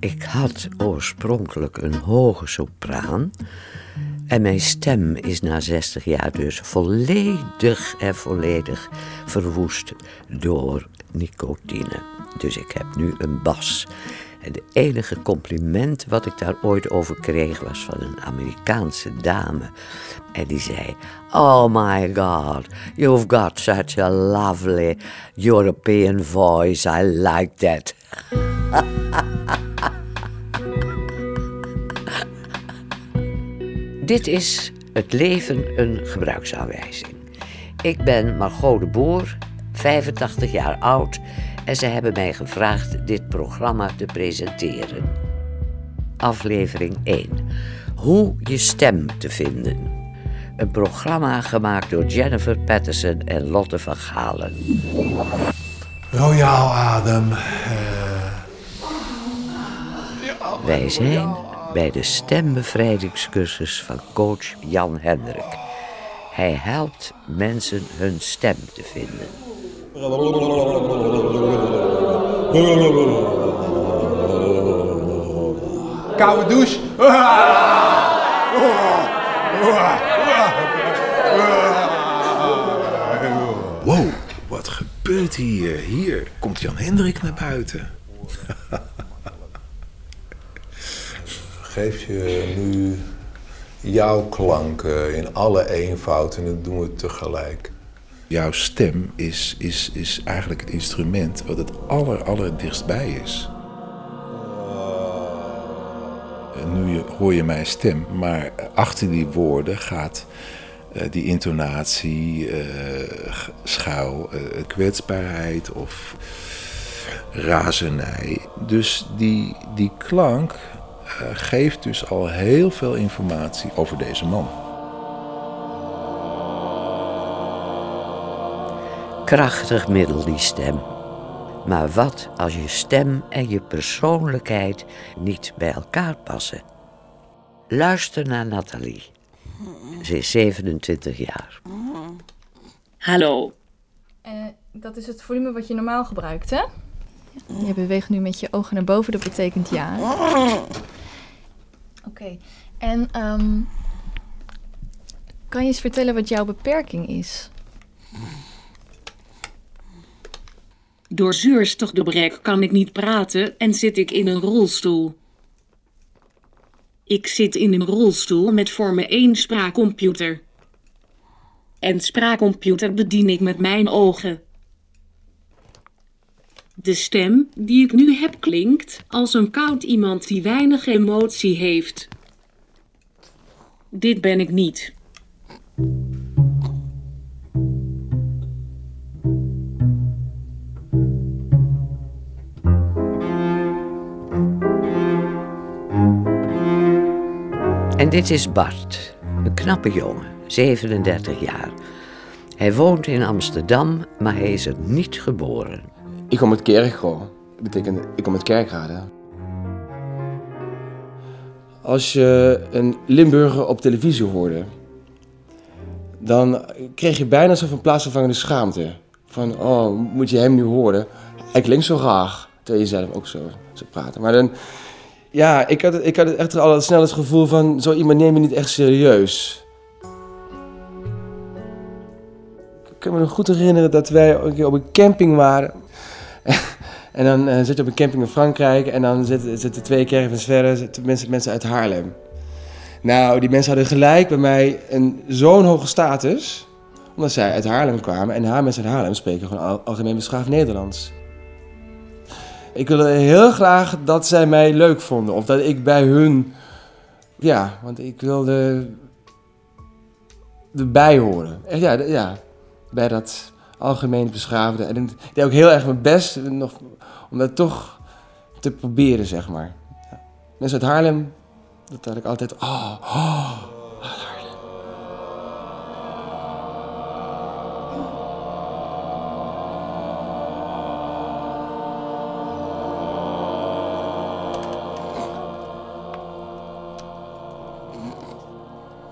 Ik had oorspronkelijk een hoge sopraan. En mijn stem is na 60 jaar dus volledig en volledig verwoest door nicotine. Dus ik heb nu een bas. En de enige compliment wat ik daar ooit over kreeg was van een Amerikaanse dame. En die zei: Oh my God, you've got such a lovely European voice. I like that. Dit is Het leven een gebruiksaanwijzing. Ik ben Margot de Boer, 85 jaar oud en ze hebben mij gevraagd dit programma te presenteren. Aflevering 1. Hoe je stem te vinden. Een programma gemaakt door Jennifer Patterson en Lotte van Galen. Royaal adem. Wij zijn bij de stembevrijdingscursus van coach Jan Hendrik. Hij helpt mensen hun stem te vinden. Koude douche. Wow, wat gebeurt hier? Hier komt Jan Hendrik naar buiten. Geef je nu jouw klanken in alle eenvoud en dat doen we tegelijk. Jouw stem is, is, is eigenlijk het instrument wat het aller, dichtstbij is. En nu hoor je mijn stem, maar achter die woorden gaat eh, die intonatie eh, eh, kwetsbaarheid of razernij. Dus die, die klank eh, geeft dus al heel veel informatie over deze man. Krachtig middel, die stem. Maar wat als je stem en je persoonlijkheid niet bij elkaar passen? Luister naar Nathalie. Ze is 27 jaar. Hallo. Eh, dat is het volume wat je normaal gebruikt, hè? Je beweegt nu met je ogen naar boven, dat betekent ja. Oké, en ehm, kan je eens vertellen wat jouw beperking is? Door zuurstofgebrek kan ik niet praten en zit ik in een rolstoel. Ik zit in een rolstoel met voor me één spraakcomputer. En spraakcomputer bedien ik met mijn ogen. De stem die ik nu heb klinkt als een koud iemand die weinig emotie heeft. Dit ben ik niet. En dit is Bart, een knappe jongen, 37 jaar. Hij woont in Amsterdam, maar hij is er niet geboren. Ik kom uit Kerkro. Dat betekent, ik kom uit Kerkrade. Als je een Limburger op televisie hoorde, dan kreeg je bijna zo van plaatsvervangende schaamte. Van, oh, moet je hem nu horen? Hij klinkt zo graag, terwijl je zelf ook zo, zo praten. Maar dan, ja, ik had, ik had echt al snel het gevoel van, zo iemand neem je niet echt serieus. Ik kan me nog goed herinneren dat wij een keer op een camping waren. En dan eh, zit je op een camping in Frankrijk en dan zitten, zitten twee caravans verder mensen, mensen uit Haarlem. Nou, die mensen hadden gelijk bij mij een zo'n hoge status, omdat zij uit Haarlem kwamen. En haar mensen uit Haarlem spreken gewoon al, algemeen beschaafd Nederlands. Ik wilde heel graag dat zij mij leuk vonden, of dat ik bij hun, ja, want ik wilde erbij horen. Ja, ja, bij dat algemeen beschaafde. En ik deed ook heel erg mijn best nog, om dat toch te proberen, zeg maar. Mensen uit Haarlem, dat had ik altijd... Oh, oh,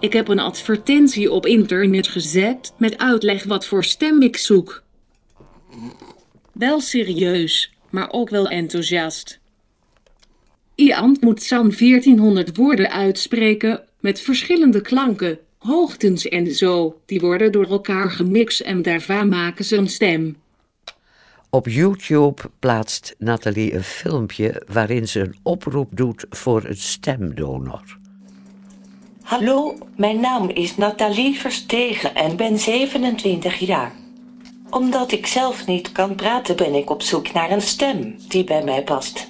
Ik heb een advertentie op internet gezet met uitleg wat voor stem ik zoek. Wel serieus, maar ook wel enthousiast. Iant moet San 1400 woorden uitspreken met verschillende klanken, hoogtens en zo. Die worden door elkaar gemixt en daarvan maken ze een stem. Op YouTube plaatst Nathalie een filmpje waarin ze een oproep doet voor een stemdonor. Hallo, mijn naam is Nathalie Verstegen en ben 27 jaar. Omdat ik zelf niet kan praten ben ik op zoek naar een stem die bij mij past.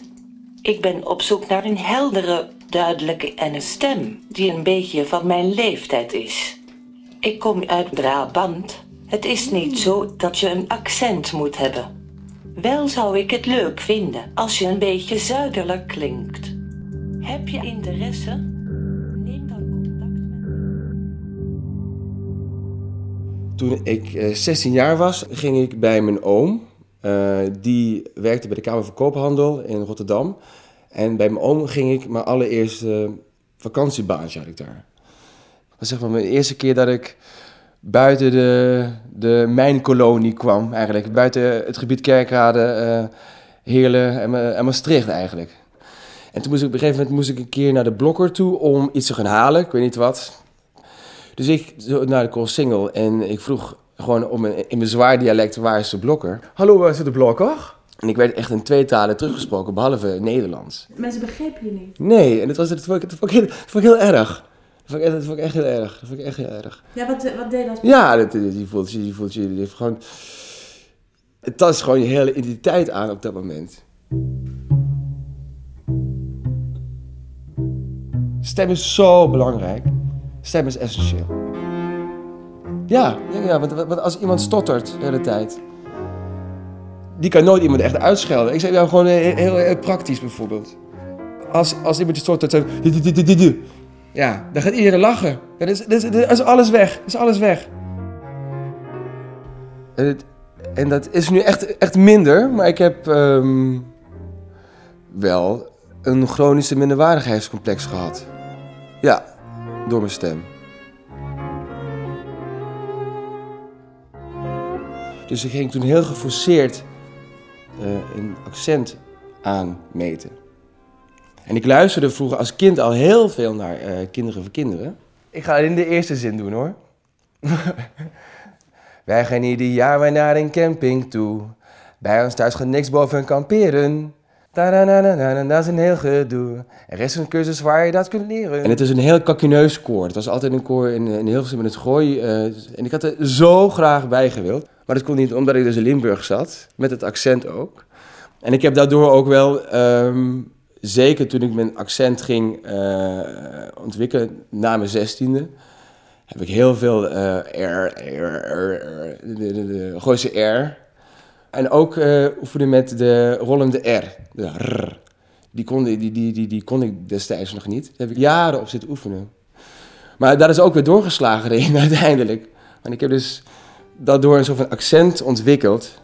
Ik ben op zoek naar een heldere, duidelijke en een stem die een beetje van mijn leeftijd is. Ik kom uit Brabant. Het is niet zo dat je een accent moet hebben. Wel zou ik het leuk vinden als je een beetje zuidelijk klinkt. Heb je interesse? Toen ik eh, 16 jaar was, ging ik bij mijn oom. Eh, die werkte bij de Kamer van Koophandel in Rotterdam. En bij mijn oom ging ik mijn allereerste vakantiebaantje ik daar. Dat was zeg maar mijn eerste keer dat ik buiten de, de mijnkolonie kwam eigenlijk. Buiten het gebied Kerkrade, eh, Heerlen en, en Maastricht eigenlijk. En toen moest ik op een gegeven moment moest ik een keer naar de Blokker toe om iets te gaan halen. Ik weet niet wat. Dus ik zo naar de Koolsingel en ik vroeg gewoon om een- in mijn zwaar dialect waar is de Blokker. Hallo, waar is de Blokker? En ik werd echt in twee talen teruggesproken, behalve Nederlands. Mensen begrepen je niet. Nee, en dat, was, dat, vond ik, dat, vond ik heel, dat vond ik heel erg. Dat vond ik, echt- dat vond ik echt heel erg. Dat vond ik echt heel erg. Ja, wat, wat deed dat? Ja, dat, je voelt je, je voelt je, je heeft gewoon... Het tast gewoon je hele identiteit aan op dat moment. Stem is zo belangrijk. Stem is essentieel. Ja, ja, want, als iemand stottert de hele tijd... Die kan nooit iemand echt uitschelden. Ik zeg nou gewoon heel, heel, praktisch bijvoorbeeld. Als, als iemand je stottert, zo... Ja, dan gaat iedereen lachen. Dan, dan, is, dan is alles weg. Dan is alles weg. En, het- en dat is nu echt, echt minder, maar ik heb ehm, wel een chronische minderwaardigheidscomplex gehad. Ja, door mijn stem. Dus ik ging toen heel geforceerd eh, een accent aanmeten. En ik luisterde vroeger als kind al heel veel naar eh, Kinderen voor Kinderen. Ik ga in de eerste zin doen hoor. Wij gaan ieder jaar weer naar een camping toe. Bij ons thuis gaat niks boven kamperen. Dat is een heel gedoe. Er is een cursus waar je dat kunt leren. En het is een heel kakineus koor. Het was altijd een koor in, in Hilversum met het gooi. eh, en ik had er zo graag bij gewild. Maar dat kon niet omdat ik dus in Limburg zat. Met het accent ook. En ik heb daardoor ook wel, ehm, zeker toen ik mijn accent ging eh, ontwikkelen na mijn zestiende, heb ik heel veel eh R, R, R, R, de, R. En ook eh, oefenen met de rollende R, de R. Die kon, die, die, die, die, kon ik destijds nog niet. Daar heb ik jaren op zitten oefenen. Maar daar is ook weer doorgeslagen erin uiteindelijk. Want ik heb dus dat door een soort van accent ontwikkeld.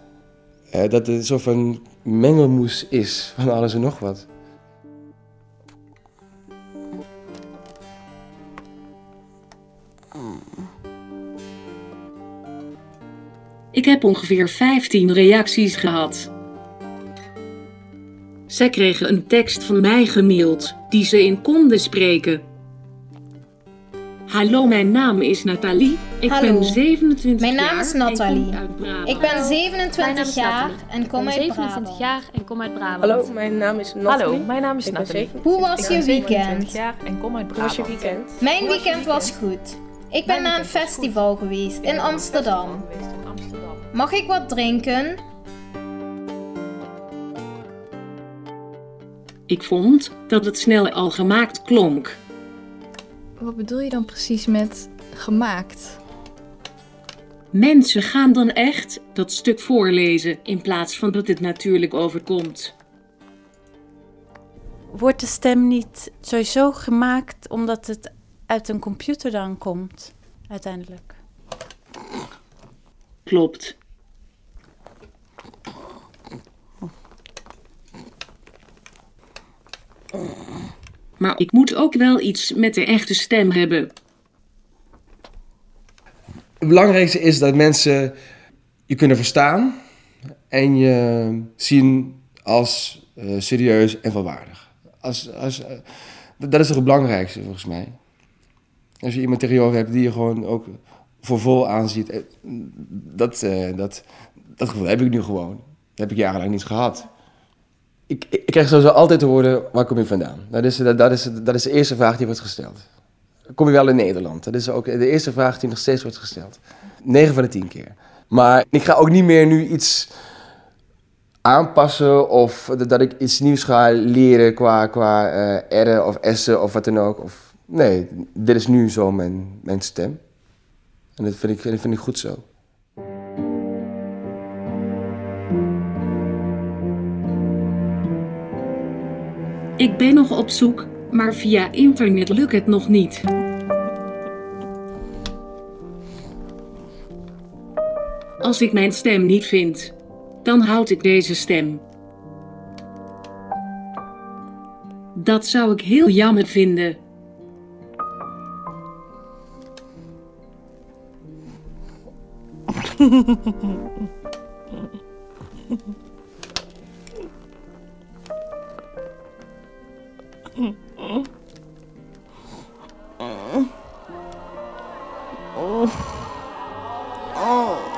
dat het een soort van mengelmoes is van alles en nog wat. Ik heb ongeveer 15 reacties gehad. Zij kregen een tekst van mij gemaild, die ze in konden spreken. Hallo, mijn naam is Nathalie. Ik Hallo. ben 27 Mijn naam jaar is en Nathalie. kom uit Brabant. Ik ben Mijn naam 27 is jaar Nathalie. en kom ik ben uit 27 Brabant. jaar en kom uit Brabant. Hallo, mijn naam is Nathalie. Hallo, mijn naam is Ik ben Nathalie. 27 Hoe was je 27 weekend? jaar en kom uit Hoe was je Brabant. weekend? Mijn weekend was goed. Ik ben naar een festival geweest in Amsterdam. Mag ik wat drinken? Ik vond dat het snel al gemaakt klonk. Wat bedoel je dan precies met gemaakt? Mensen gaan dan echt dat stuk voorlezen in plaats van dat het natuurlijk overkomt. Wordt de stem niet sowieso gemaakt omdat het uit een computer dan komt, uiteindelijk? Klopt. Maar ik moet ook wel iets met de echte stem hebben. Het belangrijkste is dat mensen je kunnen verstaan en je zien als eh, serieus en volwaardig. Als, als, eh, dat is toch het belangrijkste volgens mij. Als je iemand tegenover hebt die je gewoon ook voor vol aanziet. eh, Dat, dat, dat gevoel heb ik nu gewoon. Dat heb ik jarenlang niet gehad. Ik, ik, krijg sowieso altijd te horen, waar kom je vandaan? Dat is, dat, dat, is, dat is de eerste vraag die wordt gesteld. Kom je wel in Nederland? Dat is ook de eerste vraag die nog steeds wordt gesteld. 9 van de 10 keer. Maar ik ga ook niet meer nu iets aanpassen of dat ik iets nieuws ga leren qua, qua R'en of S'en of wat dan ook. Of, nee, dit is nu zo mijn, mijn stem. En dat vind ik, dat vind ik goed zo. Ik ben nog op zoek, maar via internet lukt het nog niet. Als ik mijn stem niet vind, dan houd ik deze stem. Dat zou ik heel jammer vinden. 嗯嗯嗯哦哦。